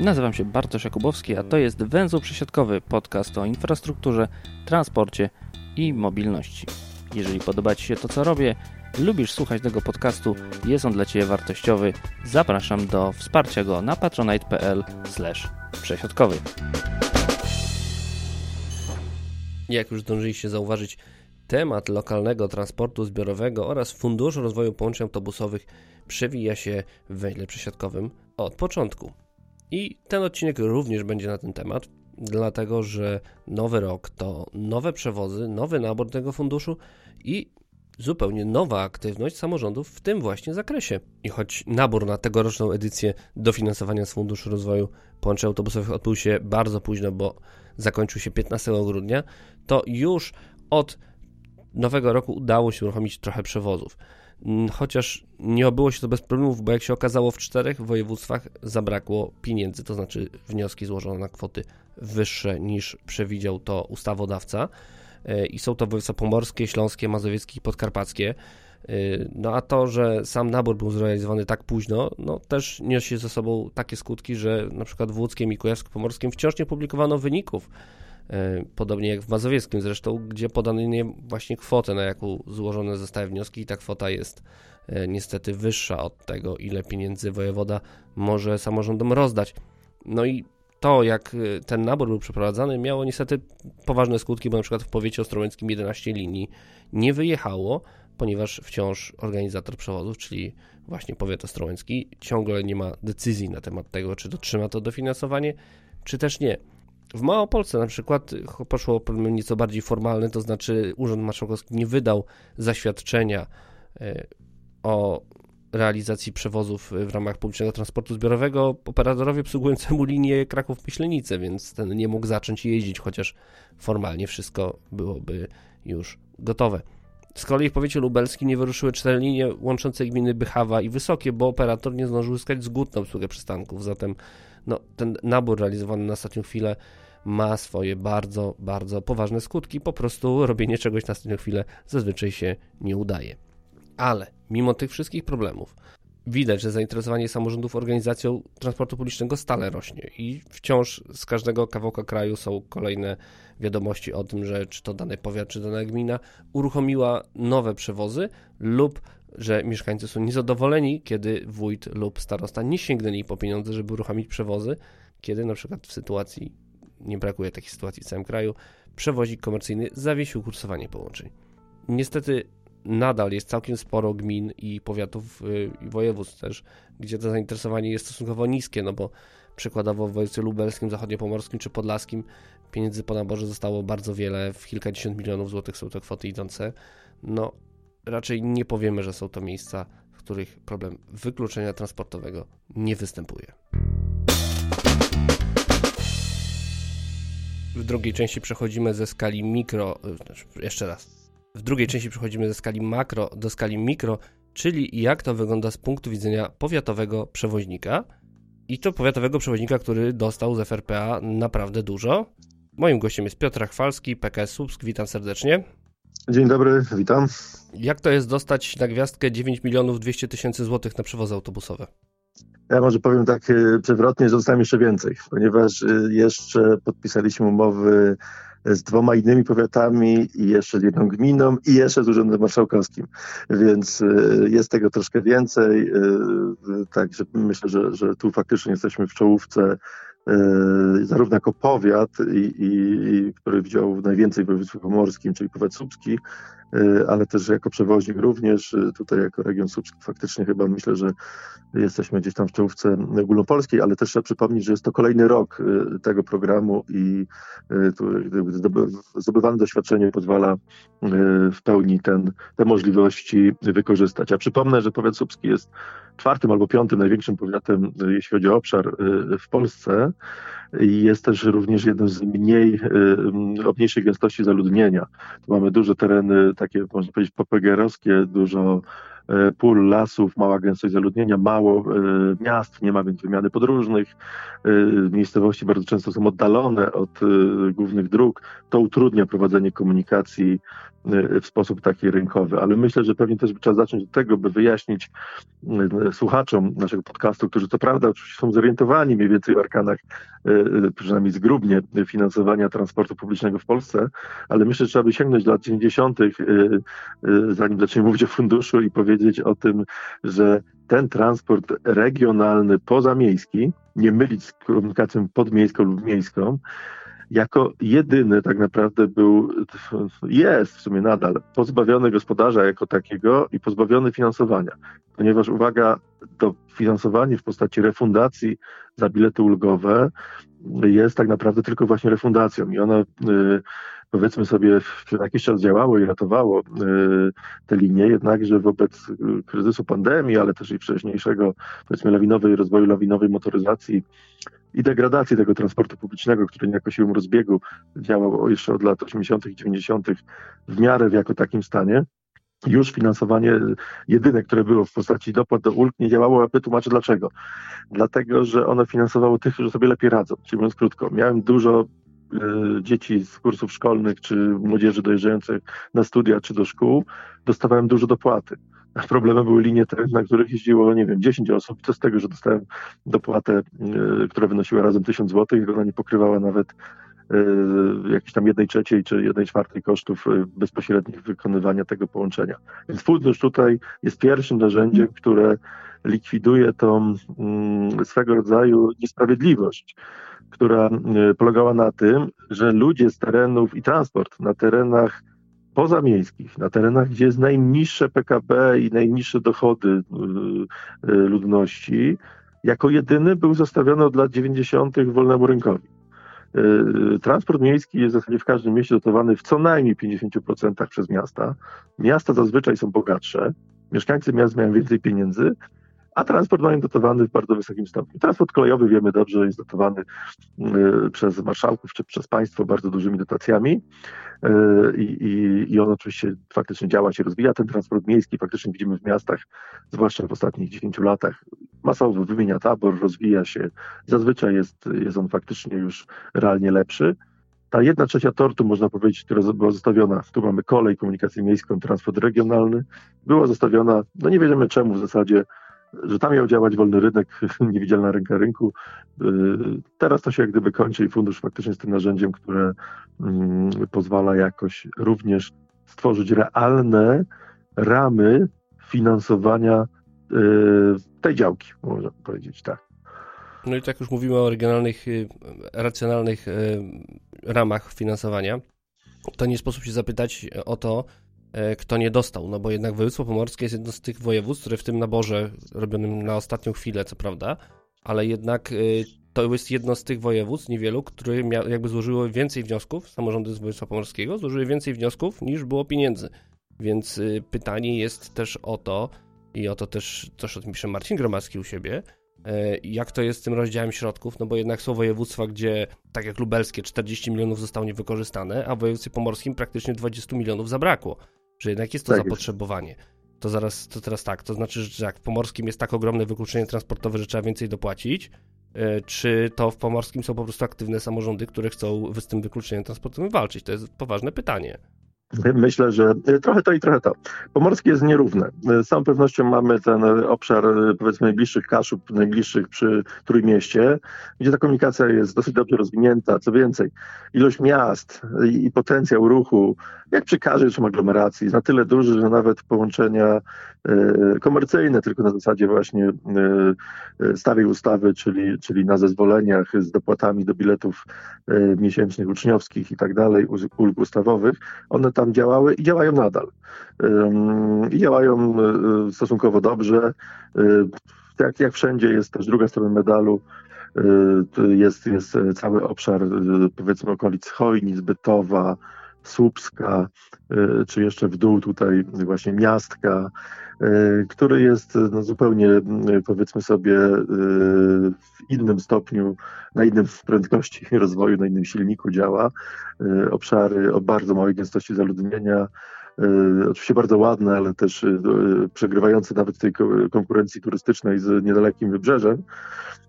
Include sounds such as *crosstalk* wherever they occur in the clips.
Nazywam się Bartosz Jakubowski, a to jest Węzeł Przesiadkowy, podcast o infrastrukturze, transporcie i mobilności. Jeżeli podoba Ci się to, co robię, lubisz słuchać tego podcastu, jest on dla Ciebie wartościowy, zapraszam do wsparcia go na patronite.pl przesiadkowy. Jak już zdążyliście zauważyć, temat lokalnego transportu zbiorowego oraz Funduszu Rozwoju Połączeń Autobusowych przewija się w węźle przesiadkowym od początku. I ten odcinek również będzie na ten temat, dlatego że nowy rok to nowe przewozy, nowy nabór tego funduszu i zupełnie nowa aktywność samorządów w tym właśnie zakresie. I choć nabór na tegoroczną edycję dofinansowania z Funduszu Rozwoju Połączeń Autobusowych odbył się bardzo późno, bo zakończył się 15 grudnia, to już od nowego roku udało się uruchomić trochę przewozów. Mm, chociaż nie obyło się to bez problemów, bo jak się okazało w czterech województwach zabrakło pieniędzy, to znaczy wnioski złożono na kwoty wyższe niż przewidział to ustawodawca e, i są to województwa pomorskie, śląskie, mazowieckie i podkarpackie. E, no a to, że sam nabór był zrealizowany tak późno, no też niesie ze sobą takie skutki, że na przykład w Łódzkiem i Kujawsko-Pomorskim wciąż nie publikowano wyników podobnie jak w Mazowieckim zresztą, gdzie podano nie właśnie kwotę, na jaką złożone zostały wnioski i ta kwota jest e, niestety wyższa od tego, ile pieniędzy wojewoda może samorządom rozdać. No i to, jak e, ten nabór był przeprowadzany, miało niestety poważne skutki, bo na przykład w powiecie ostrołęckim 11 linii nie wyjechało, ponieważ wciąż organizator przewozów, czyli właśnie powiat ostrołęcki, ciągle nie ma decyzji na temat tego, czy dotrzyma to dofinansowanie, czy też nie. W Małopolsce na przykład poszło problem nieco bardziej formalny, to znaczy Urząd Marszałkowski nie wydał zaświadczenia e, o realizacji przewozów w ramach publicznego transportu zbiorowego operatorowi obsługującemu linię Kraków-Myślenice, więc ten nie mógł zacząć jeździć, chociaż formalnie wszystko byłoby już gotowe. Z kolei w powiecie lubelskim nie wyruszyły cztery linie łączące gminy Bychawa i Wysokie, bo operator nie zdążył uzyskać zgód na obsługę przystanków, zatem no, ten nabór realizowany na ostatnią chwilę ma swoje bardzo, bardzo poważne skutki. Po prostu robienie czegoś na ostatnią chwilę zazwyczaj się nie udaje. Ale mimo tych wszystkich problemów, widać, że zainteresowanie samorządów organizacją transportu publicznego stale rośnie i wciąż z każdego kawałka kraju są kolejne wiadomości o tym, że czy to dany powiat, czy dana gmina uruchomiła nowe przewozy lub że mieszkańcy są niezadowoleni, kiedy wójt lub starosta nie sięgnęli po pieniądze, żeby uruchomić przewozy, kiedy na przykład w sytuacji, nie brakuje takich sytuacji w całym kraju, przewozik komercyjny zawiesił kursowanie połączeń. Niestety nadal jest całkiem sporo gmin i powiatów y, i województw też, gdzie to zainteresowanie jest stosunkowo niskie, no bo przykładowo w województwie lubelskim, zachodniopomorskim czy podlaskim pieniędzy po naborze zostało bardzo wiele, w kilkadziesiąt milionów złotych są to kwoty idące. No, raczej nie powiemy, że są to miejsca, w których problem wykluczenia transportowego nie występuje. W drugiej części przechodzimy ze skali mikro, e, znaczy, jeszcze raz. W drugiej części przechodzimy ze skali makro do skali mikro, czyli jak to wygląda z punktu widzenia powiatowego przewoźnika. I to powiatowego przewoźnika, który dostał z FRPA naprawdę dużo. Moim gościem jest Piotr Chwalski, PKS Słupsk. Witam serdecznie. Dzień dobry, witam. Jak to jest dostać na gwiazdkę 9 milionów 200 tysięcy złotych na przewozy autobusowe? Ja może powiem tak y, przewrotnie, że dostałem jeszcze więcej, ponieważ y, jeszcze podpisaliśmy umowy z dwoma innymi powiatami i jeszcze z jedną gminą i jeszcze z Urzędem Marszałkowskim, więc y, jest tego troszkę więcej, także myślę, że, że tu faktycznie jesteśmy w czołówce zarówno jako powiat, i, i, który wziął najwięcej w województwie pomorskim, czyli powiat słupski, Y, ale też jako przewoźnik również, y, tutaj jako region Słupski faktycznie chyba myślę, że jesteśmy gdzieś tam w czołówce ogólnopolskiej, ale też trzeba przypomnieć, że jest to kolejny rok y, tego programu i zdobywane doświadczenie pozwala w pełni ten, te możliwości wykorzystać. A przypomnę, że powiat słupski jest czwartym albo piątym największym powiatem, jeśli chodzi o obszar w Polsce i jest też również jednym z mniej, o mniejszej gęstości zaludnienia. Tu mamy duże tereny takie, można powiedzieć, popegerowskie, dużo pól, lasów, mała gęstość zaludnienia, mało miast, nie ma więc wymiany podróżnych, miejscowości bardzo często są oddalone od głównych dróg, to utrudnia prowadzenie komunikacji w sposób taki rynkowy, ale myślę, że pewnie też trzeba zacząć od tego, by wyjaśnić słuchaczom naszego podcastu, którzy co prawda oczywiście są zorientowani mniej więcej o arkanach, przynajmniej zgrubnie, finansowania transportu publicznego w Polsce, ale myślę, że trzeba by sięgnąć do lat 90., zanim zaczniemy mówić o funduszu i powiedzieć o tym, że ten transport regionalny pozamiejski, nie mylić z komunikacją podmiejską lub miejską, jako jedyny tak naprawdę był, jest w sumie nadal, pozbawiony gospodarza jako takiego i pozbawiony finansowania. Ponieważ uwaga, to finansowanie w postaci refundacji za bilety ulgowe jest tak naprawdę tylko właśnie refundacją i ona y, powiedzmy sobie przez jakiś czas działało i ratowało y, te linie, jednakże wobec kryzysu pandemii, ale też i wcześniejszego powiedzmy lawinowej rozwoju lawinowej motoryzacji i degradacji tego transportu publicznego, który niejako siłą rozbiegu działał jeszcze od lat 80. i 90. w miarę w jako takim stanie. Już finansowanie jedyne, które było w postaci dopłat do ulg, nie działało, a wytłumaczę dlaczego. Dlatego, że ono finansowało tych, którzy sobie lepiej radzą. Czyli mówiąc krótko, miałem dużo y, dzieci z kursów szkolnych, czy młodzieży dojeżdżających na studia, czy do szkół, dostawałem dużo dopłaty. Problemem były linie te, na których jeździło, nie wiem, 10 osób. Co z tego, że dostałem dopłatę, y, która wynosiła razem 1000 zł i ona nie pokrywała nawet y, jakiejś tam jednej trzeciej czy jednej czwartej kosztów y, bezpośrednich wykonywania tego połączenia. Więc fundusz tutaj jest pierwszym narzędziem, które likwiduje tą mm, swego rodzaju niesprawiedliwość, która polegała na tym, że ludzie z terenów i transport na terenach pozamiejskich, na terenach, gdzie jest najniższe PKB i najniższe dochody y, y, ludności, jako jedyny był zostawiony od lat 90. wolnemu rynkowi. Transport miejski jest w zasadzie w każdym mieście dotowany w co najmniej 50% przez miasta. Miasta zazwyczaj są bogatsze, mieszkańcy miast mają więcej pieniędzy, a transport mają dotowany w bardzo wysokim stopniu. Transport kolejowy, wiemy dobrze, jest dotowany y, przez marszałków czy przez państwo bardzo dużymi dotacjami y, i, i, i on oczywiście faktycznie działa, się rozwija. Ten transport miejski faktycznie widzimy w miastach, zwłaszcza w ostatnich 10 latach, masowo wymienia tabor, rozwija się. Zazwyczaj jest, jest on faktycznie już realnie lepszy. Ta jedna trzecia tortu, można powiedzieć, która była zostawiona, tu mamy kolej, komunikację miejską, transport regionalny, była zostawiona, no nie wiemy czemu w zasadzie, że tam miał działać wolny rynek, *laughs* niewidzialna ręka rynku. Y, teraz to się jak gdyby kończy i fundusz faktycznie jest tym narzędziem, które mm, pozwala jakoś również stworzyć realne ramy finansowania y, tej działki, można powiedzieć tak. No i tak już mówimy o regionalnych, y, racjonalnych ramach finansowania, to nie sposób się zapytać o to, kto nie dostał, no bo jednak województwo pomorskie jest jedno z tych województw, które w tym naborze robionym na ostatnią chwilę, co prawda, ale jednak e, to jest jedno z tych województw, niewielu, które jakby złożyły więcej wniosków, samorządy z województwa pomorskiego złożyły więcej wniosków niż było pieniędzy. Więc e, pytanie jest też o to, i o to też coś o tym pisze Marcin Gromacki u siebie, jak to jest z tym rozdziałem środków, no bo jednak są województwa, gdzie tak jak lubelskie 40 milionów zostało niewykorzystane, a w województwie pomorskim praktycznie 20 milionów zabrakło że jednak jest to tak zapotrzebowanie. To zaraz, to teraz tak, to znaczy, że jak w Pomorskim jest tak ogromne wykluczenie transportowe, że trzeba więcej dopłacić, e, czy to w Pomorskim są po prostu aktywne samorządy, które chcą z tym wykluczeniem transportowym walczyć? To jest poważne pytanie. Myślę, że trochę to i trochę to. Pomorskie jest nierówne. Z całą pewnością mamy ten obszar, powiedzmy, najbliższych Kaszub, najbliższych przy Trójmieście, gdzie ta komunikacja jest dosyć dobrze rozwinięta. Co więcej, ilość miast i potencjał ruchu, jak przy każdej aglomeracji, jest na tyle duży, że nawet połączenia komercyjne, tylko na zasadzie właśnie starej ustawy, czyli, czyli na zezwoleniach z dopłatami do biletów miesięcznych, uczniowskich i tak dalej, ulg ustawowych, one tam działały i działają nadal. I działają e, stosunkowo dobrze. E, jak, jak wszędzie jest też druga strona medalu. Jest, jest cały obszar, powiedzmy, okolic Chojnic, Bytowa, Słupska, czy jeszcze w dół tutaj właśnie Miastka, który jest no, zupełnie, powiedzmy sobie, w innym stopniu, na innym prędkości *laughs* rozwoju, na innym silniku działa. Obszary o bardzo małej gęstości zaludnienia, oczywiście bardzo ładne, ale też przegrywające nawet tej konkurencji turystycznej z niedalekim wybrzeżem.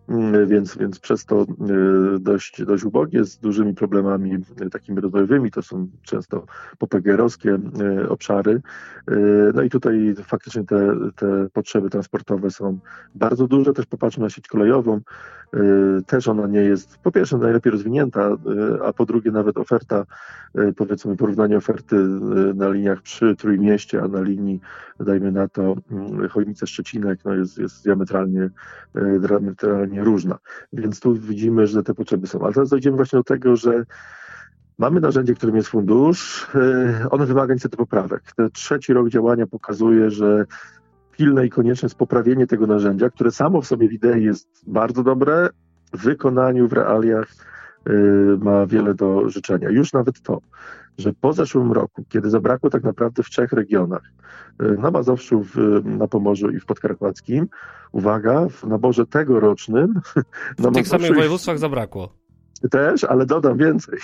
Mm, więc, więc przez to y, dość, dość ubogie, z dużymi problemami y, takimi rozwojowymi, to są często popegerowskie y, obszary. No i tutaj faktycznie te, te potrzeby transportowe są bardzo duże, też popatrzmy na sieć kolejową, też ona nie jest po pierwsze najlepiej rozwinięta, a po drugie nawet oferta, powiedzmy porównanie oferty na liniach przy Trójmieście, a na linii, dajmy na to Chojnice-Szczecinek, no jest, jest diametralnie, diametralnie różna. Więc tu widzimy, że te potrzeby są. Ale teraz dojdziemy właśnie do tego, że Mamy narzędzie, którym jest fundusz. E, on wymaga niestety poprawek. Ten trzeci rok działania pokazuje, że pilne i konieczne jest poprawienie tego narzędzia, które samo w sobie w idei jest bardzo dobre, w wykonaniu, w realiach e, ma wiele do życzenia. Już nawet to, że po zeszłym roku, kiedy zabrakło tak naprawdę w trzech regionach, e, na Mazowszu, w, na Pomorzu i w Podkarpackim, uwaga, w naborze tegorocznym... *laughs* W na tych samych województwach zabrakło. Też, ale dodam więcej.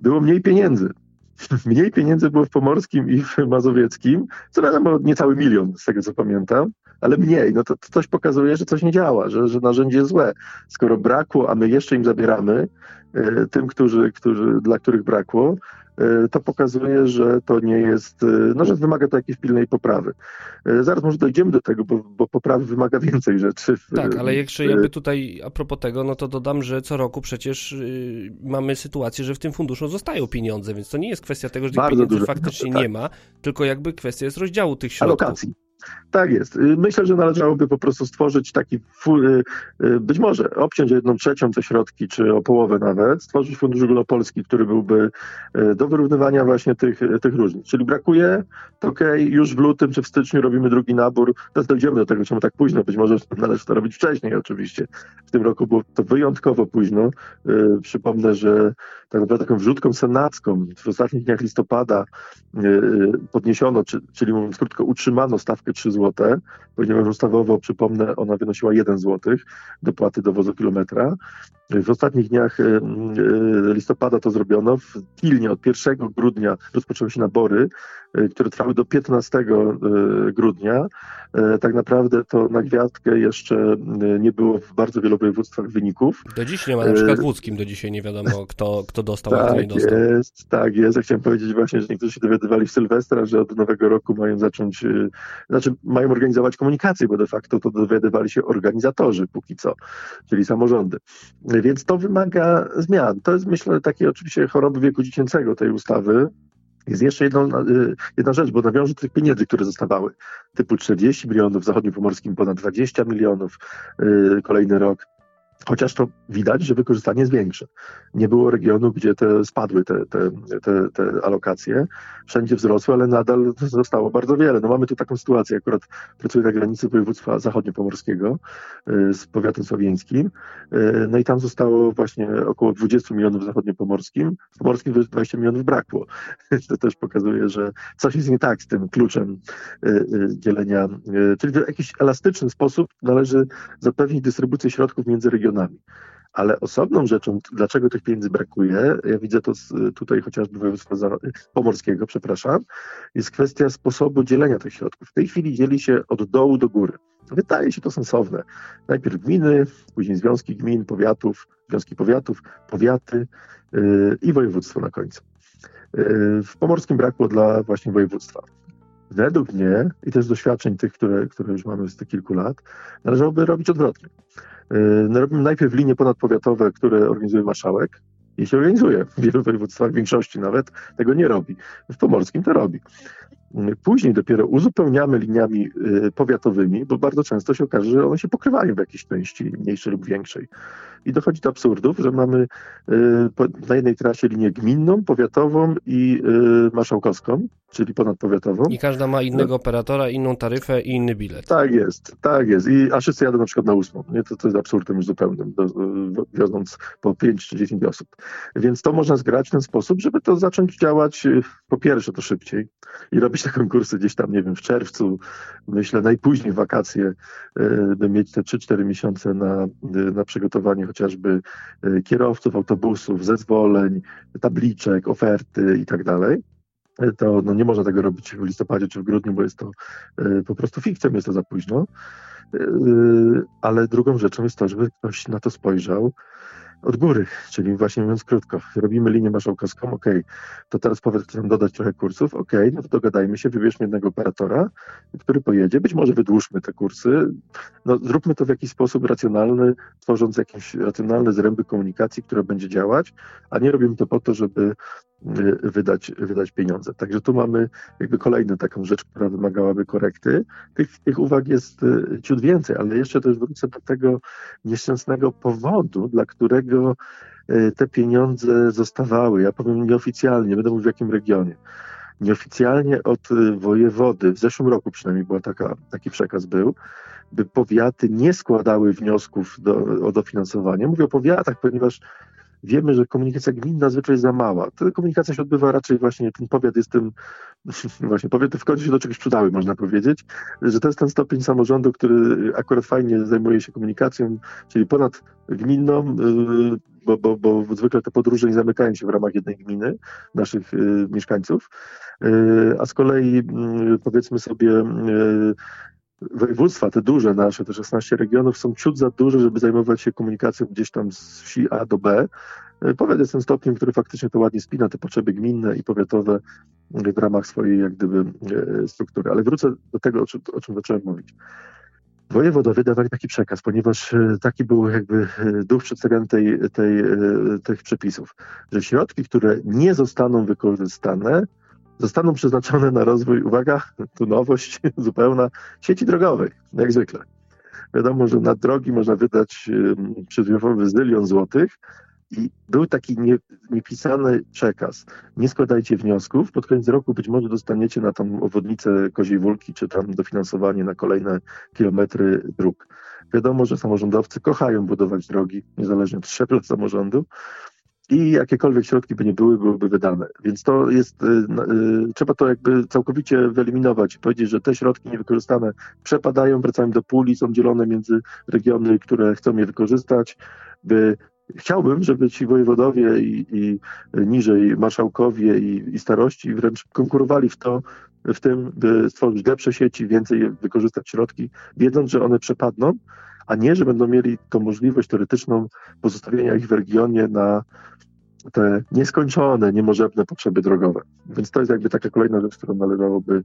Było mniej pieniędzy. *laughs* Mniej pieniędzy było w Pomorskim i w Mazowieckim, co wiadomo, niecały milion, z tego co pamiętam, ale mniej. No to, to coś pokazuje, że coś nie działa, że, że narzędzie jest złe. Skoro brakło, a my jeszcze im zabieramy, e, tym, którzy, którzy, dla których brakło, E, to pokazuje, że to nie jest, e, no, że wymaga to jakiejś pilnej poprawy. Zaraz może dojdziemy do tego, bo, bo poprawy wymaga więcej rzeczy. Tak, ale jeszcze jakby tutaj a propos tego, no to dodam, że co roku przecież y, mamy sytuację, że w tym funduszu zostają pieniądze, więc to nie jest kwestia tego, że tych Bardzo pieniędzy faktycznie tak. nie ma, tylko jakby kwestia jest rozdziału tych środków. Alokacji. Tak jest. Y, myślę, że należałoby po prostu stworzyć taki, y, y, być może obciąć jedną trzecią te środki, czy o połowę nawet, stworzyć fundusz ogólnopolski, który byłby do wyrównywania właśnie tych, tych różnic. Czyli brakuje, to okej, okay, już w lutym czy w styczniu robimy drugi nabór. Teraz dojdziemy do tego, czemu tak późno. Być może należy to robić wcześniej oczywiście. W tym roku było to wyjątkowo późno. Przypomnę, że tak naprawdę taką wrzutką senacką w ostatnich dniach listopada podniesiono, czyli mówiąc krótko, utrzymano stawkę 3 zł, ponieważ ustawowo, przypomnę, ona wynosiła 1 zł dopłaty do wozu kilometra. W ostatnich dniach e, e, listopada to zrobiono. W Pilnie od 1 grudnia rozpoczęły się nabory, e, które trwały do 15 grudnia. Tak naprawdę to na gwiazdkę jeszcze nie było w bardzo wielu województwach wyników. Do dziś nie ma, na przykład w łódzkim do dzisiaj nie wiadomo, kto, kto dostał, tak a kto nie dostał. Jest, tak jest. Ja chciałem powiedzieć właśnie, że niektórzy się dowiadywali w Sylwestra, że od nowego roku mają zacząć, znaczy mają organizować komunikację, bo de facto to dowiadywali się organizatorzy póki co, czyli samorządy. Więc to wymaga zmian. To jest, myślę, takie oczywiście choroby wieku dziecięcego tej ustawy. Jest jeszcze jedna, y, jedna rzecz, bo nawiążę do tych pieniędzy, które zostawały, typu 40 milionów, w zachodniopomorskim ponad 20 milionów, y, kolejny rok. Chociaż to widać, że wykorzystanie jest większe. Nie było regionu, gdzie te spadły te, te, te, te alokacje. Wszędzie wzrosły, ale nadal zostało bardzo wiele. No mamy tu taką sytuację, akurat pracuję na granicy województwa zachodniopomorskiego y, z powiatem słowieńskim. Y, no i tam zostało właśnie około 20 milionów zachodniopomorskim. W pomorskim 20 milionów brakło. *laughs* To też pokazuje, że coś jest nie tak z tym kluczem y, dzielenia. Czyli w jakiś elastyczny sposób należy zapewnić dystrybucję środków między regionami regionami. Ale osobną rzeczą, dlaczego tych pieniędzy brakuje, ja widzę to tutaj chociażby województwa pomorskiego, przepraszam, jest kwestia sposobu dzielenia tych środków. W tej chwili dzieli się od dołu do góry. Wydaje się to sensowne. Najpierw gminy, później związki gmin, powiatów, związki powiatów, powiaty yy, i województwo na końcu. Yy, w pomorskim brakło dla właśnie województwa. Według mnie i też doświadczeń tych, które, które już mamy z tych kilku lat, należałoby robić odwrotnie. Yy, no, robimy najpierw linie ponadpowiatowe, które organizuje marszałek, i się organizuje. W wielu województwach, w większości nawet, tego nie robi. W Pomorskim to robi. Później dopiero uzupełniamy liniami y, powiatowymi, bo bardzo często się okaże, że one się pokrywają w jakiejś części mniejszej lub większej. I dochodzi do absurdów, że mamy y, na jednej trasie linię gminną, powiatową i y, marszałkowską, czyli ponadpowiatową. I każda ma innego operatora, inną taryfę i inny bilet. Tak jest, tak jest. I, a wszyscy jadą na przykład na ósmą. Nie? To, to jest absurdem już zupełnym, do, wioząc po 5 czy 10 osób. Więc to można zgrać w ten sposób, żeby to zacząć działać po pierwsze to szybciej i robić te konkursy gdzieś tam, nie wiem, w czerwcu, myślę najpóźniej wakacje, e, by mieć te 3-4 miesiące na, e, na przygotowanie chociażby kierowców autobusów, zezwoleń, tabliczek, oferty i tak dalej. To no, nie można tego robić w listopadzie czy w grudniu, bo jest to po prostu fikcją, jest to za późno. Ale drugą rzeczą jest to, żeby ktoś na to spojrzał od góry, czyli właśnie mówiąc krótko, robimy linię marszałkowską, ok, to teraz powiedz, chcę dodać trochę kursów, ok, no to dogadajmy się, wybierzmy jednego operatora, który pojedzie, być może wydłużmy te kursy, no zróbmy to w jakiś sposób racjonalny, tworząc jakieś racjonalne zręby komunikacji, która będzie działać, a nie robimy to po to, żeby Y, wydać, wydać pieniądze. Także tu mamy jakby kolejną taką rzecz, która wymagałaby korekty. Tych, tych uwag jest y, ciut więcej, ale jeszcze też wrócę do tego nieszczęsnego powodu, dla którego y, te pieniądze zostawały. Ja powiem nieoficjalnie, będę mówił w jakim regionie. Nieoficjalnie od wojewody, w zeszłym roku przynajmniej była taka, taki przekaz był, by powiaty nie składały wniosków do, o dofinansowanie. Mówię o powiatach, ponieważ wiemy, że komunikacja gminna zazwyczaj jest za mała. Ta komunikacja się odbywa raczej właśnie, ten powiat jest tym, *laughs* właśnie powiaty w końcu się do czegoś przydały, można powiedzieć, że to jest ten stopień samorządu, który akurat fajnie zajmuje się komunikacją, czyli ponad gminną, y, bo, bo, bo zwykle te podróże nie zamykają się w ramach jednej gminy naszych y, mieszkańców, y, a z kolei powiedzmy sobie województwa, te duże nasze, te 16 regionów są ciut za duże, żeby zajmować się komunikacją gdzieś tam z wsi A do B. E, powiat jest tym stopniem, który faktycznie to ładnie spina te potrzeby gminne i powiatowe w ramach swojej jak gdyby e, struktury. Ale wrócę do tego, o czym, o czym zacząłem mówić. Wojewodowie dawali taki przekaz, ponieważ e, taki był jakby duch przedstawiany tej, tej, tych przepisów, że środki, które nie zostaną wykorzystane, zostaną przeznaczone na rozwój, uwaga, tu nowość *laughs* zupełna, sieci drogowej, jak zwykle. Wiadomo, że na drogi można wydać przedmiotowy zylion złotych i był taki nie, niepisany przekaz. Nie składajcie wniosków, pod koniec roku być może dostaniecie na tą obwodnicę Koziej Wólki, czy tam dofinansowanie na kolejne kilometry dróg. Wiadomo, że samorządowcy kochają budować drogi, niezależnie od szczebla samorządu, i jakiekolwiek środki by nie były, byłyby wydane. Więc to jest, y, y, trzeba to jakby całkowicie wyeliminować i powiedzieć, że te środki niewykorzystane przepadają, wracają do puli, są dzielone między regiony, które chcą je wykorzystać, by Chciałbym, żeby ci wojewodowie i, i niżej marszałkowie i, i, starości wręcz konkurowali w to, w tym, by stworzyć lepsze sieci, więcej wykorzystać środki, wiedząc, że one przepadną, a nie, że będą mieli tą możliwość teoretyczną pozostawienia ich w regionie na te nieskończone, niemożebne potrzeby drogowe. Więc to jest jakby taka kolejna rzecz, którą należałoby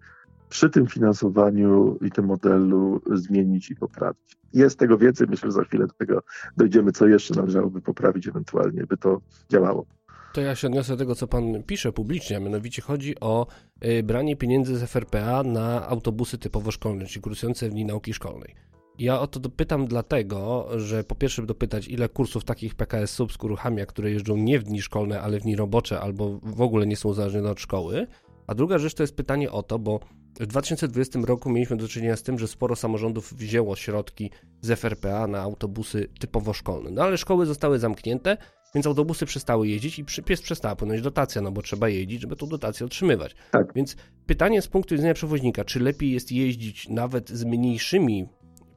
przy tym finansowaniu i tym modelu zmienić i poprawić. Jest tego więcej, myślę, że za chwilę do tego dojdziemy, co jeszcze należałoby poprawić ewentualnie, by to działało. To ja się odniosę do tego, co pan pisze publicznie, a mianowicie chodzi o y, branie pieniędzy z FRPA na autobusy typowo szkolne, czyli kursujące w dni nauki szkolnej. Ja o to dopytam dlatego, że po pierwsze dopytać, ile kursów takich PKS Subsk uruchamia, które jeżdżą nie w dni szkolne, ale w dni robocze, albo w ogóle nie są uzależnione od szkoły. A druga rzecz to jest pytanie o to, bo w 2020 roku mieliśmy do czynienia z tym, że sporo samorządów wzięło środki z FRPA na autobusy typowo szkolne. No ale szkoły zostały zamknięte, więc autobusy przestały jeździć i pies przestała płynąć dotacja, no bo trzeba jeździć, żeby tą dotację otrzymywać. Tak. Więc pytanie z punktu widzenia przewoźnika, czy lepiej jest jeździć nawet z mniejszymi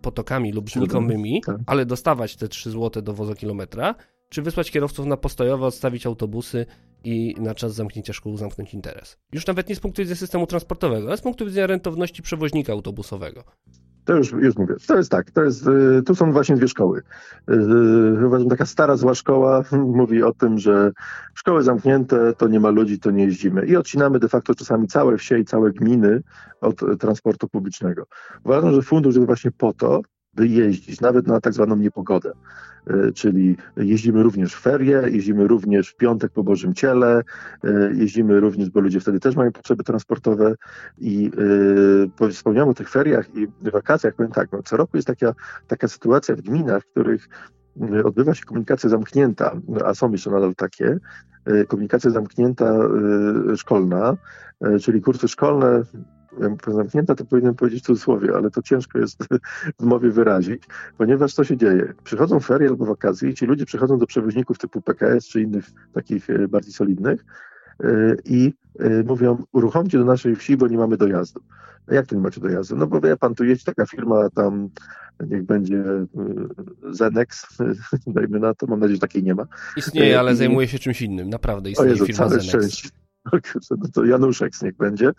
potokami lub znikomymi, tak. ale dostawać te 3 zł do wozokilometra, czy wysłać kierowców na postojowe, odstawić autobusy i na czas zamknięcia szkół zamknąć interes. Już nawet nie z punktu widzenia systemu transportowego, ale z punktu widzenia rentowności przewoźnika autobusowego. To już, już mówię. To jest tak, to jest, y, tu są właśnie dwie szkoły. Y, uważam, taka stara, zła szkoła *laughs* mówi o tym, że szkoły zamknięte, to nie ma ludzi, to nie jeździmy. I odcinamy de facto czasami całe wsie i całe gminy od transportu publicznego. Uważam, że fundusz jest właśnie po to, by jeździć, nawet na tak zwaną niepogodę. E, czyli jeździmy również w ferie, jeździmy również w piątek po Bożym Ciele, e, jeździmy również, bo ludzie wtedy też mają potrzeby transportowe i yy, wspomniałem o tych feriach i wakacjach, powiem tak, no, co roku jest taka, taka sytuacja w gminach, w których odbywa się komunikacja zamknięta, a są jeszcze nadal takie, komunikacja zamknięta szkolna, czyli kursy szkolne zamknięta, to powinienem powiedzieć w cudzysłowie, ale to ciężko jest *laughs* w mowie wyrazić, ponieważ co się dzieje? Przychodzą ferie albo wakacje i ci ludzie przychodzą do przewoźników typu PKS czy innych takich e, bardziej solidnych e, i e, mówią, uruchomcie do naszej wsi, bo nie mamy dojazdu. A jak to nie macie dojazdu? No bo wie pan, tu jest taka firma tam, niech będzie Zenex, *laughs* dajmy na to, mam nadzieję, że takiej nie ma. Istnieje, ale I... zajmuje się czymś innym, naprawdę istnieje Jezu, firma Zenex. Szczęście *laughs* no to Januszek niech będzie.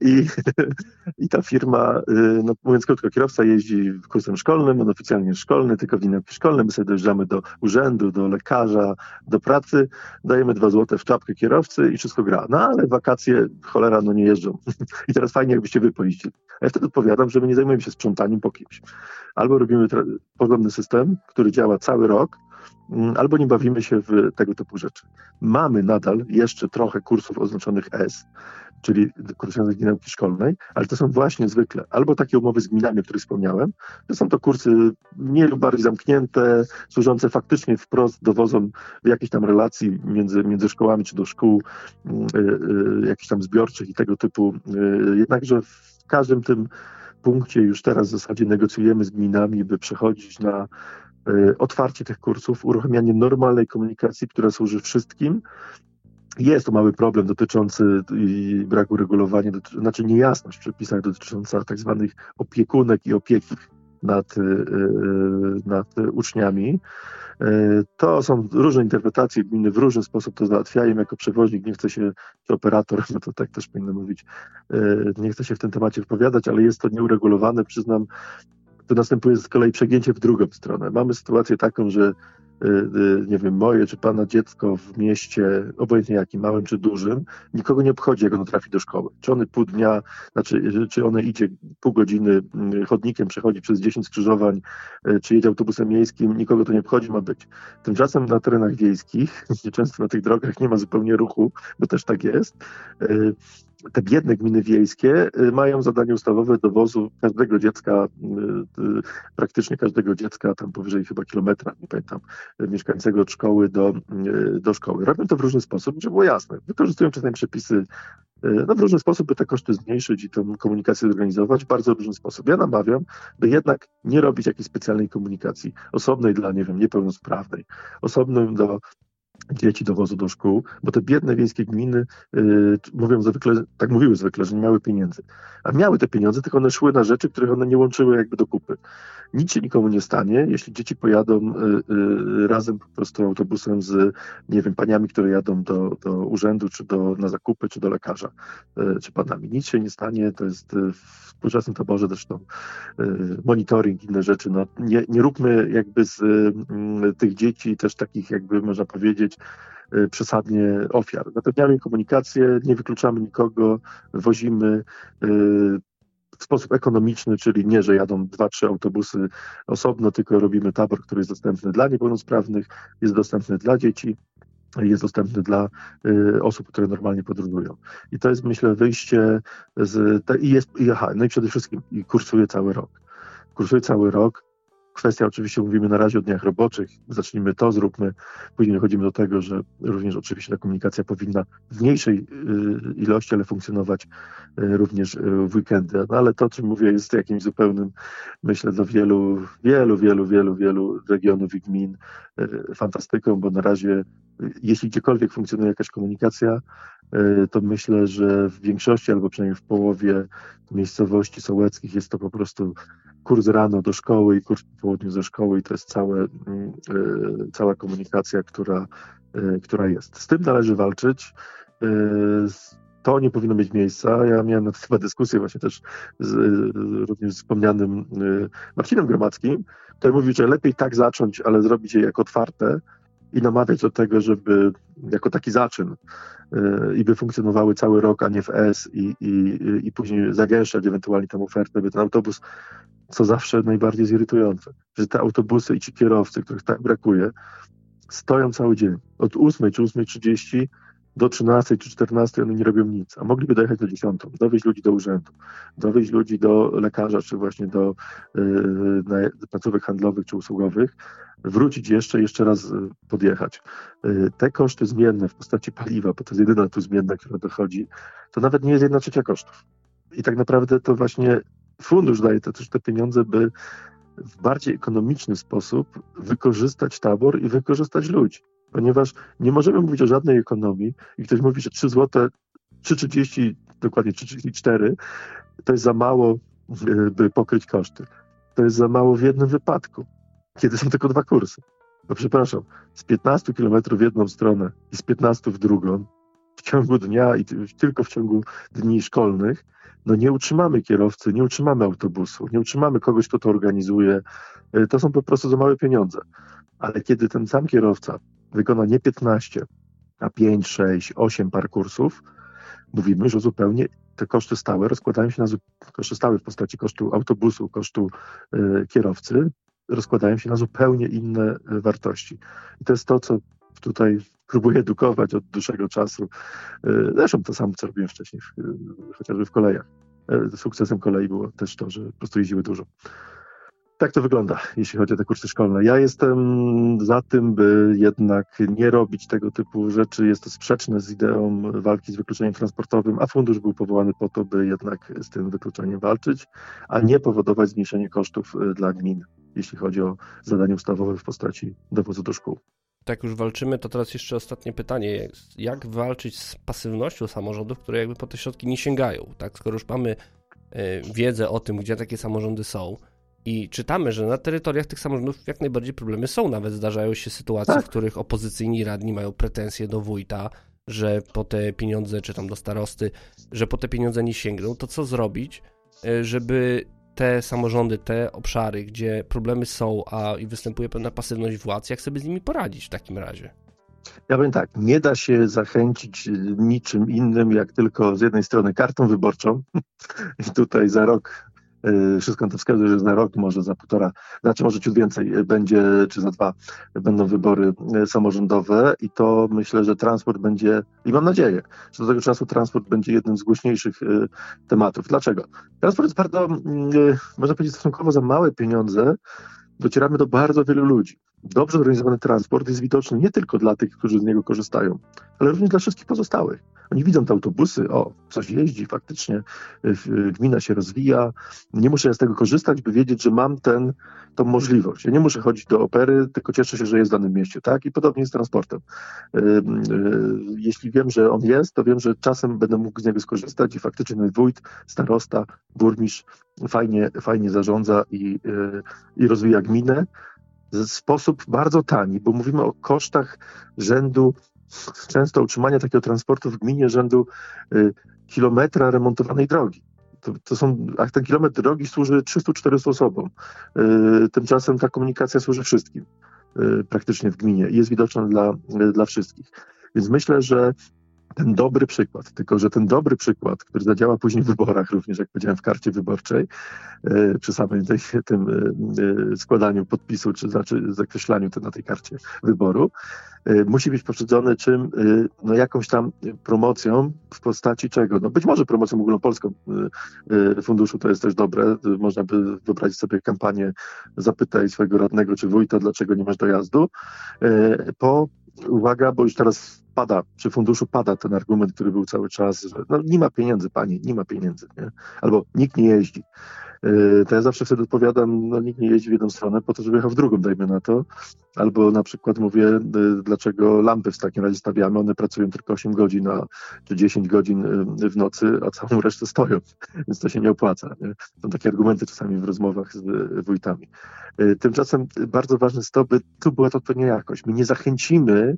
I, *laughs* I ta firma, y, no mówiąc krótko, kierowca jeździ kursem szkolnym, on oficjalnie szkolny, tylko w linijki szkolne, my sobie dojeżdżamy do urzędu, do lekarza, do pracy, dajemy dwa złote w czapkę kierowcy i wszystko gra. No ale wakacje, cholera, no nie jeżdżą. *laughs* I teraz fajnie, jakbyście wy pojeździli. Ja wtedy odpowiadam, że my nie zajmujemy się sprzątaniem po kimś. Albo robimy porządny system, który działa cały rok, albo nie bawimy się w tego typu rzeczy. Mamy nadal jeszcze trochę kursów oznaczonych S, czyli kursy z nauki szkolnej, ale to są właśnie zwykle albo takie umowy z gminami, o których wspomniałem, to są to kursy mniej lub bardziej zamknięte, służące faktycznie wprost dowozom jakiejś tam relacji między, między szkołami czy do szkół, yy, yy, jakichś tam zbiorczych i tego typu. Yy, jednakże w każdym tym punkcie już teraz w zasadzie negocjujemy z gminami, by przechodzić na otwarcie tych kursów, uruchamianie normalnej komunikacji, która służy wszystkim. Jest to mały problem dotyczący braku regulowania, znaczy niejasność w przepisach dotycząca tak zwanych opiekunek i opieki nad, e, nad uczniami. To są różne interpretacje, gminy w różny sposób to załatwiają. Jako przewoźnik nie chce się, czy operator, *laughs* no to tak też powinno mówić, nie chce się w tym temacie wypowiadać, ale jest to nieuregulowane. Przyznam, to następuje z kolei przegięcie w drugą stronę. Mamy sytuację taką, że nie wiem, moje czy pana dziecko w mieście, obojętnie jakim, małym czy dużym, nikogo nie obchodzi, jak ono trafi do szkoły. Czy one pół dnia, znaczy, czy one idzie pół godziny chodnikiem, przechodzi przez 10 skrzyżowań, y, czy jedzie autobusem miejskim, nikogo to nie obchodzi, ma być. Tymczasem na terenach wiejskich, *laughs* często na tych drogach nie ma zupełnie ruchu, bo też tak jest, te biedne gminy wiejskie y, mają zadanie ustawowe dowozu każdego dziecka, y, y, praktycznie każdego dziecka, tam powyżej chyba kilometra, nie pamiętam, mieszkającego od szkoły do, do szkoły. Robią to w różny sposób, żeby było jasne. Wykorzystują czasami przepisy no, w różny sposób, by te koszty zmniejszyć i tę komunikację zorganizować, bardzo różny sposób. Ja namawiam, by jednak nie robić jakiejś specjalnej komunikacji osobnej dla, nie wiem, niepełnosprawnej, osobnej do dzieci dowozu do szkół, bo te biedne wiejskie gminy yy, mówią zwykle, tak mówiły zwykle, że nie miały pieniędzy. A miały te pieniądze, tylko one szły na rzeczy, których one nie łączyły jakby do kupy. Nic się nikomu nie stanie, jeśli dzieci pojadą yy, yy, razem po prostu autobusem z, nie wiem, paniami, które jadą do, do urzędu, czy do, na zakupy, czy do lekarza, y, czy panami. Nic się nie stanie, to jest y, w współczesnym taborze zresztą y, monitoring, inne rzeczy. No, nie, nie róbmy jakby z tych dzieci też takich jakby można powiedzieć Y, przesadnie ofiar. Zapewniamy komunikację, nie wykluczamy nikogo, wozimy y, w sposób ekonomiczny, czyli nie, że jadą dwa, trzy autobusy osobno, tylko robimy tabor, który jest dostępny dla niepełnosprawnych, jest dostępny dla dzieci, jest dostępny dla y, osób, które normalnie podróżują. I to jest, myślę, wyjście z. I jest, i, aha, no i przede wszystkim i kursuje cały rok. Kursuje cały rok. Kwestia, oczywiście mówimy na razie o dniach roboczych, zacznijmy to, zróbmy, później dochodzimy do tego, że również oczywiście ta komunikacja powinna w mniejszej y, ilości, ale funkcjonować y, również y, w weekendy. No ale to, o czym mówię, jest jakimś zupełnym, myślę, dla wielu, wielu, wielu, wielu, wielu regionów i gmin fantastyką, bo na razie, jeśli gdziekolwiek funkcjonuje jakaś komunikacja, to myślę, że w większości albo przynajmniej w połowie miejscowości sołeckich jest to po prostu kurs rano do szkoły i kurs po południu ze szkoły i to jest całe, mm, e, cała komunikacja, która, e, która jest. Z tym należy walczyć. To nie powinno mieć miejsca. Ja miałem na temat dyskusję właśnie też z również wspomnianym Marcinem Gromackim, który mówił, że lepiej tak zacząć, ale zrobić je jak otwarte i namawiać do tego, żeby jako taki zaczyn i by funkcjonowały cały rok, a nie w S i, i, i później zagęszczać ewentualnie tę ofertę, by ten autobus co zawsze najbardziej jest irytujące, że te autobusy i ci kierowcy, których tak brakuje, stoją cały dzień. Od 8 czy 8.30 do 13 czy 14 one nie robią nic, a mogliby dojechać do 10, dowieźć ludzi do urzędu, dowieźć ludzi do lekarza, czy właśnie do yy, placówek handlowych czy usługowych, wrócić jeszcze, jeszcze raz y, podjechać. Yy, te koszty zmienne w postaci paliwa, bo to jest jedyna tu zmienna, która dochodzi, to nawet nie jest jedna trzecia kosztów. I tak naprawdę to właśnie fundusz daje te, też te pieniądze, by w bardziej ekonomiczny sposób wykorzystać tabor i wykorzystać ludzi. Ponieważ nie możemy mówić o żadnej ekonomii i ktoś mówi, że 3 zł, 3,30, dokładnie 3,34 to jest za mało, by pokryć koszty. To jest za mało w jednym wypadku, kiedy są tylko dwa kursy. No przepraszam, z 15 km w jedną stronę i z 15 w drugą, w ciągu dnia i tylko w ciągu dni szkolnych, no nie utrzymamy kierowcy, nie utrzymamy autobusu, nie utrzymamy kogoś, kto to organizuje. E, to są po prostu za małe pieniądze. Ale kiedy ten sam kierowca wykona nie 15, a 5, 6, 8 par kursów, mówimy, że zupełnie te koszty stałe rozkładają się na koszty stałe w postaci kosztu autobusu, kosztu y, kierowcy, rozkładają się na zupełnie inne y, wartości. I to jest to, co tutaj próbuję edukować od dłuższego czasu. Y, zresztą to samo, co robiłem wcześniej, chociażby w kolejach. Sukcesem kolei było też to, że po prostu jeździły dużo. Tak to wygląda, jeśli chodzi o te kursy szkolne. Ja jestem za tym, by jednak nie robić tego typu rzeczy. Jest to sprzeczne z ideą walki z wykluczeniem transportowym, a fundusz był powołany po to, by jednak z tym wykluczeniem walczyć, a nie powodować zmniejszenie kosztów y, dla gmin, jeśli chodzi o zadanie ustawowe w postaci dowozu do szkół. Tak już walczymy, to teraz jeszcze ostatnie pytanie. Jak walczyć z pasywnością samorządów, które jakby po te środki nie sięgają? Tak, skoro już mamy y, wiedzę o tym, gdzie takie samorządy są, i czytamy, że na terytoriach tych samorządów jak najbardziej problemy są. Nawet zdarzają się sytuacje, tak. w których opozycyjni radni mają pretensje do wójta, że po te pieniądze, czy tam do starosty, że po te pieniądze nie sięgną. To co zrobić, e, żeby te samorządy, te obszary, gdzie problemy są, a i występuje pewna pasywność władz, jak sobie z nimi poradzić w takim razie? Ja powiem tak, nie da się zachęcić niczym innym, jak tylko z jednej strony kartą wyborczą *laughs* i tutaj za rok wszystko na to wskazuje, że za rok, może za półtora, znaczy może ciut więcej y, będzie, czy za dwa będą wybory y, samorządowe i to myślę, że transport będzie, i mam nadzieję, że do tego czasu transport będzie jednym z głośniejszych tematów. Dlaczego? Transport jest bardzo, można powiedzieć, stosunkowo za małe pieniądze, docieramy do bardzo wielu ludzi. Dobrze zorganizowany transport jest widoczny nie tylko dla tych, którzy z niego korzystają, ale również dla wszystkich pozostałych. Oni widzą te autobusy, o, coś jeździ, faktycznie gmina się rozwija. Nie muszę z tego korzystać, by wiedzieć, że mam ten, tą możliwość. Ja nie muszę chodzić do opery, tylko cieszę się, że jest w danym mieście, tak? I podobnie z transportem. Jeśli wiem, że on jest, to wiem, że czasem będę mógł z niego skorzystać i faktycznie ten wójt, starosta, burmistrz fajnie, fajnie zarządza i, i rozwija gminę w sposób bardzo tani, bo mówimy o kosztach rzędu często utrzymania takiego transportu w gminie rzędu y, kilometra remontowanej drogi. To, to, są, a ten kilometr drogi służy 300-400 osobom. Y, tymczasem ta komunikacja służy wszystkim y, praktycznie w gminie i jest widoczna dla, dla wszystkich. Więc myślę, że ten dobry przykład, tylko że ten dobry przykład, który zadziała później w wyborach, również jak powiedziałem w karcie wyborczej, e, przy samym tej, tym e, e, składaniu podpisu, czy znaczy zakreślaniu to na tej karcie wyboru, musi być poprzedzony czym, no jakąś tam promocją w postaci czego? No być może promocją ogólnopolską funduszu to jest też dobre, można by wyobrazić sobie kampanię zapytaj swojego radnego czy wójta, dlaczego nie masz dojazdu, po uwaga, bo już teraz pada, przy funduszu pada ten argument, który był cały czas, że no, nie ma pieniędzy, pani, nie ma pieniędzy, nie? albo nikt nie jeździ. Yy, to ja zawsze wtedy odpowiadam, no nikt nie jeździ w jedną stronę po to, żeby jechał w drugą, dajmy na to. Albo na przykład mówię, yy, dlaczego lampy w takim razie stawiamy, one pracują tylko 8 godzin a, czy 10 godzin yy, w nocy, a całą resztę stoją, *laughs* więc to się nie opłaca. Nie? Są takie argumenty czasami w rozmowach z wójtami. Tymczasem bardzo ważne jest to, by tu była to odpowiednia jakość. My nie zachęcimy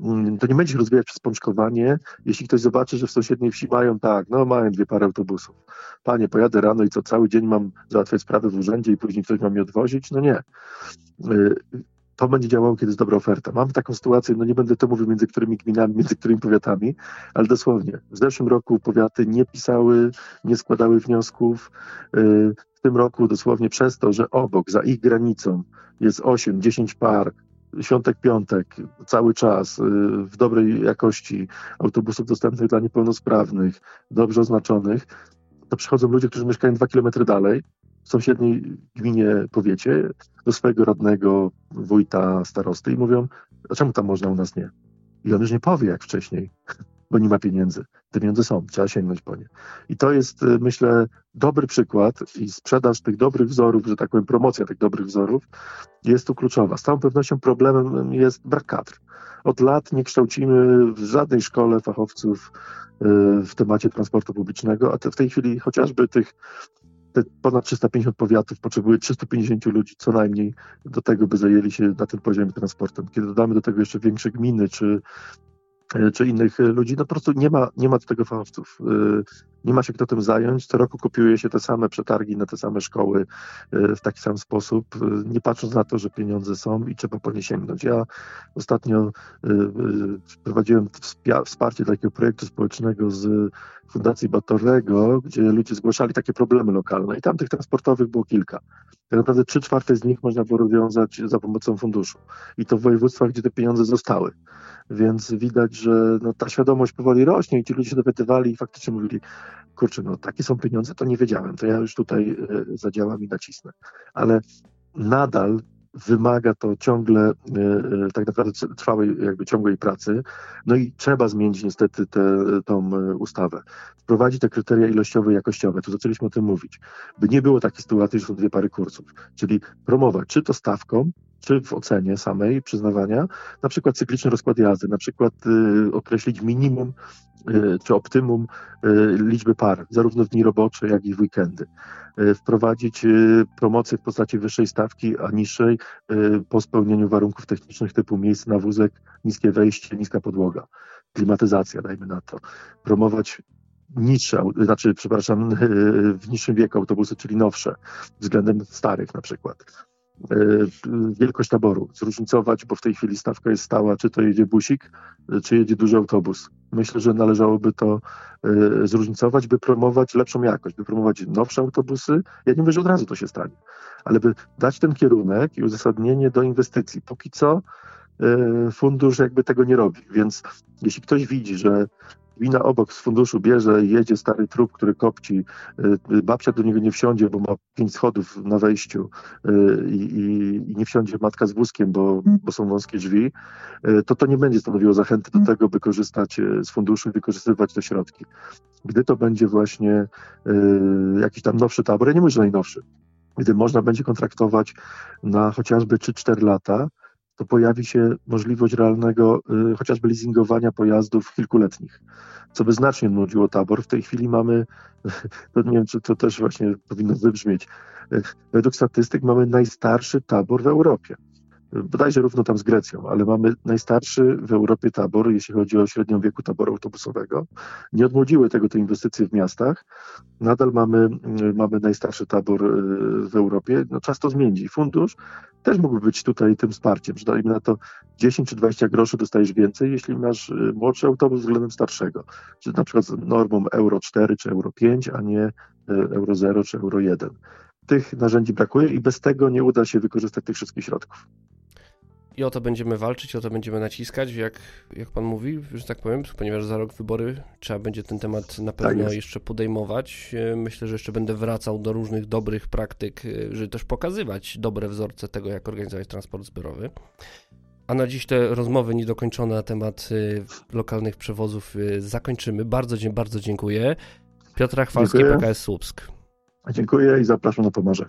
Mm, to nie będzie się rozwijać przez pączkowanie, jeśli ktoś zobaczy, że w sąsiedniej wsi mają tak, no mają dwie pary autobusów. Panie, pojadę rano i co, cały dzień mam załatwiać sprawy w urzędzie i później ktoś ma mnie odwozić? No nie. To będzie działało, kiedy jest dobra oferta. Mam taką sytuację, no nie będę to mówił między którymi gminami, między którymi powiatami, ale dosłownie. W zeszłym roku powiaty nie pisały, nie składały wniosków. Y, w tym roku dosłownie przez to, że obok, za ich granicą jest 8-10 par świątek, piątek, cały czas, y, w dobrej jakości, autobusów dostępnych dla niepełnosprawnych, dobrze oznaczonych, to przychodzą ludzie, którzy mieszkają dwa kilometry dalej, w sąsiedniej gminie, powiecie, do swojego radnego, wójta, starosty i mówią, a czemu tam można, u nas nie? I on już nie powie jak wcześniej *laughs* bo nie ma pieniędzy. Te pieniądze są, trzeba sięgnąć po nie. I to jest, y, myślę, dobry przykład i sprzedaż tych dobrych wzorów, że tak powiem, promocja tych dobrych wzorów jest tu kluczowa. Z całą pewnością problemem jest brak kadr. Od lat nie kształcimy w żadnej szkole fachowców y, w temacie transportu publicznego, a w tej chwili chociażby tych te ponad 350 powiatów potrzebuje 350 ludzi co najmniej do tego, by zajęli się na tym poziomie transportem. Kiedy dodamy do tego jeszcze większe gminy, czy E, czy innych ludzi, no po prostu nie ma, nie ma do tego fachowców. E, nie ma się kto tym zająć. Co roku kopiuje się te same przetargi na te same szkoły e, w taki sam sposób, nie patrząc na to, że pieniądze są i trzeba po nie sięgnąć. Ja ostatnio prowadziłem wsparcie takiego projektu społecznego z Fundacji Batorego, gdzie ludzie zgłaszali takie problemy lokalne i tam tych transportowych było kilka. Tak naprawdę trzy czwarte z nich można było rozwiązać za pomocą funduszu. I to w województwach, gdzie te pieniądze zostały. Więc widać, że no, ta świadomość powoli rośnie i ci ludzie się dowiadywali i faktycznie mówili, kurczę, no takie są pieniądze, to nie wiedziałem, to ja już tutaj e, zadziałam i nacisnę. Ale nadal wymaga to ciągle e, e, tak naprawdę trwałej, jakby ciągłej pracy. No i trzeba zmienić niestety tę tą ustawę. Wprowadzić te kryteria ilościowe i jakościowe. Tu zaczęliśmy o tym mówić. By nie było takiej sytuacji, że są dwie pary kursów. Czyli promować czy to stawką, czy w ocenie samej przyznawania, na przykład cykliczny rozkład jazdy, na przykład y, określić minimum czy optymum y, liczby par, zarówno w dni robocze, jak i w weekendy. Y, wprowadzić promocję w postaci wyższej stawki, a niższej po spełnieniu warunków technicznych typu miejsce na wózek, niskie wejście, niska podłoga, klimatyzacja, dajmy na to. Promować niższe, znaczy, przepraszam, *laughs* w niższym wieku autobusy, czyli nowsze, względem starych na przykład E, wielkość taboru, zróżnicować, bo w tej chwili stawka jest stała, czy to jedzie busik, e, czy jedzie duży autobus. Myślę, że należałoby to e, zróżnicować, by promować lepszą jakość, by promować nowsze autobusy. Ja nie mówię, że od razu to się stanie, ale by dać ten kierunek i uzasadnienie do inwestycji. Póki co fundusz jakby tego nie robi, więc jeśli ktoś widzi, że Wina obok z funduszu bierze, jedzie stary trup, który kopci, y, babcia do niego nie wsiądzie, bo ma pięć schodów na wejściu y, i, i, i nie wsiądzie matka z wózkiem, bo, bo są wąskie drzwi, y, to to nie będzie stanowiło zachęty do tego, by korzystać z funduszu i wykorzystywać te środki. Gdy to będzie właśnie jakiś tam nowszy tabor, ja nie mówię, że najnowszy, gdy można będzie kontraktować na chociażby 3-4 lata, to pojawi się możliwość realnego y, chociażby leasingowania pojazdów kilkuletnich, co by znacznie nudziło tabor. W tej chwili mamy, *laughs* nie wiem, czy to też właśnie powinno wybrzmieć, y, według statystyk mamy najstarszy tabor w Europie bodajże równo tam z Grecją, ale mamy najstarszy w Europie tabor, jeśli chodzi o średnią wieku taboru autobusowego. Nie odmłodziły tego te inwestycje w miastach. Nadal mamy, mamy najstarszy tabor y, w Europie. No, czas to zmienić. Fundusz też mógłby być tutaj tym wsparciem, że dajmy na to 10 czy 20 groszy dostajesz więcej, jeśli masz y, młodszy autobus względem starszego. Czy na przykład z normą Euro 4 czy Euro 5, a nie y, Euro 0 czy Euro 1 tych narzędzi brakuje i bez tego nie uda się wykorzystać tych wszystkich środków. I o to będziemy walczyć, o to będziemy naciskać, jak, jak pan mówi, że tak powiem, ponieważ za rok wybory trzeba będzie ten temat na pewno tak jeszcze podejmować. E, myślę, że jeszcze będę wracał do różnych dobrych praktyk, e, żeby też pokazywać dobre wzorce tego, jak organizować transport zbiorowy. A na dziś te rozmowy niedokończone na temat e, lokalnych przewozów zakończymy. Bardzo, bardzo dziękuję. Piotr Chwalski, PKS Słupsk. Dziękuję i zapraszam na Pomorze.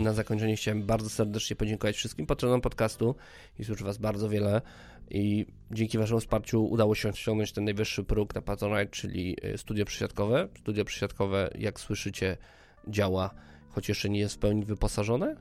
Na zakończenie chciałem bardzo serdecznie podziękować wszystkim patronom podcastu. Jest już Was bardzo wiele i dzięki Waszemu wsparciu udało się osiągnąć ten najwyższy próg na Patronite, czyli y, studio przesiadkowe. Studio przesiadkowe, jak słyszycie, działa, choć jeszcze nie jest w pełni wyposażone.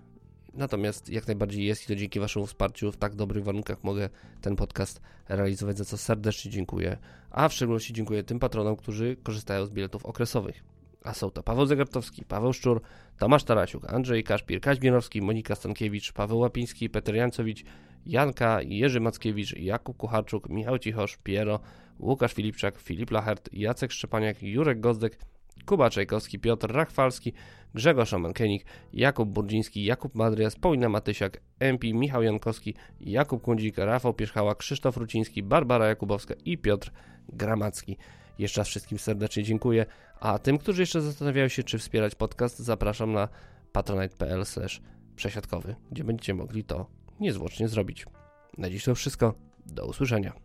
Natomiast jak najbardziej jest i to dzięki Waszemu wsparciu w tak dobrych warunkach mogę ten podcast realizować, za co serdecznie dziękuję. A w szczególności dziękuję tym patronom, którzy korzystają z biletów okresowych a są to Paweł Zagartowski, Paweł Szczur, Tomasz Tarasiuk, Andrzej Kaszpir, Kaźbierowski, Monika Stankiewicz, Paweł Łapiński, Peter Jancowicz, Janka, Jerzy Mackiewicz, Jakub Kucharczuk, Michał Cichosz, Piero, Łukasz Filipczak, Filip Lachert, Jacek Szczepaniak, Jurek Gozdek, Kuba Czajkowski, Piotr Rachwalski, Grzegorz Omankenik, Jakub Burdziński, Jakub Madrias, Paulina Matysiak, MP, Michał Jankowski, Jakub Kundzik, Rafał Pierzchała, Krzysztof Ruciński, Barbara Jakubowska i Piotr Gramacki. Jeszcze raz wszystkim serdecznie dziękuję, a tym, którzy jeszcze zastanawiają się, czy wspierać podcast, zapraszam na patronite.pl przesiadkowy, gdzie będziecie mogli to niezwłocznie zrobić. Na dziś to wszystko. Do usłyszenia.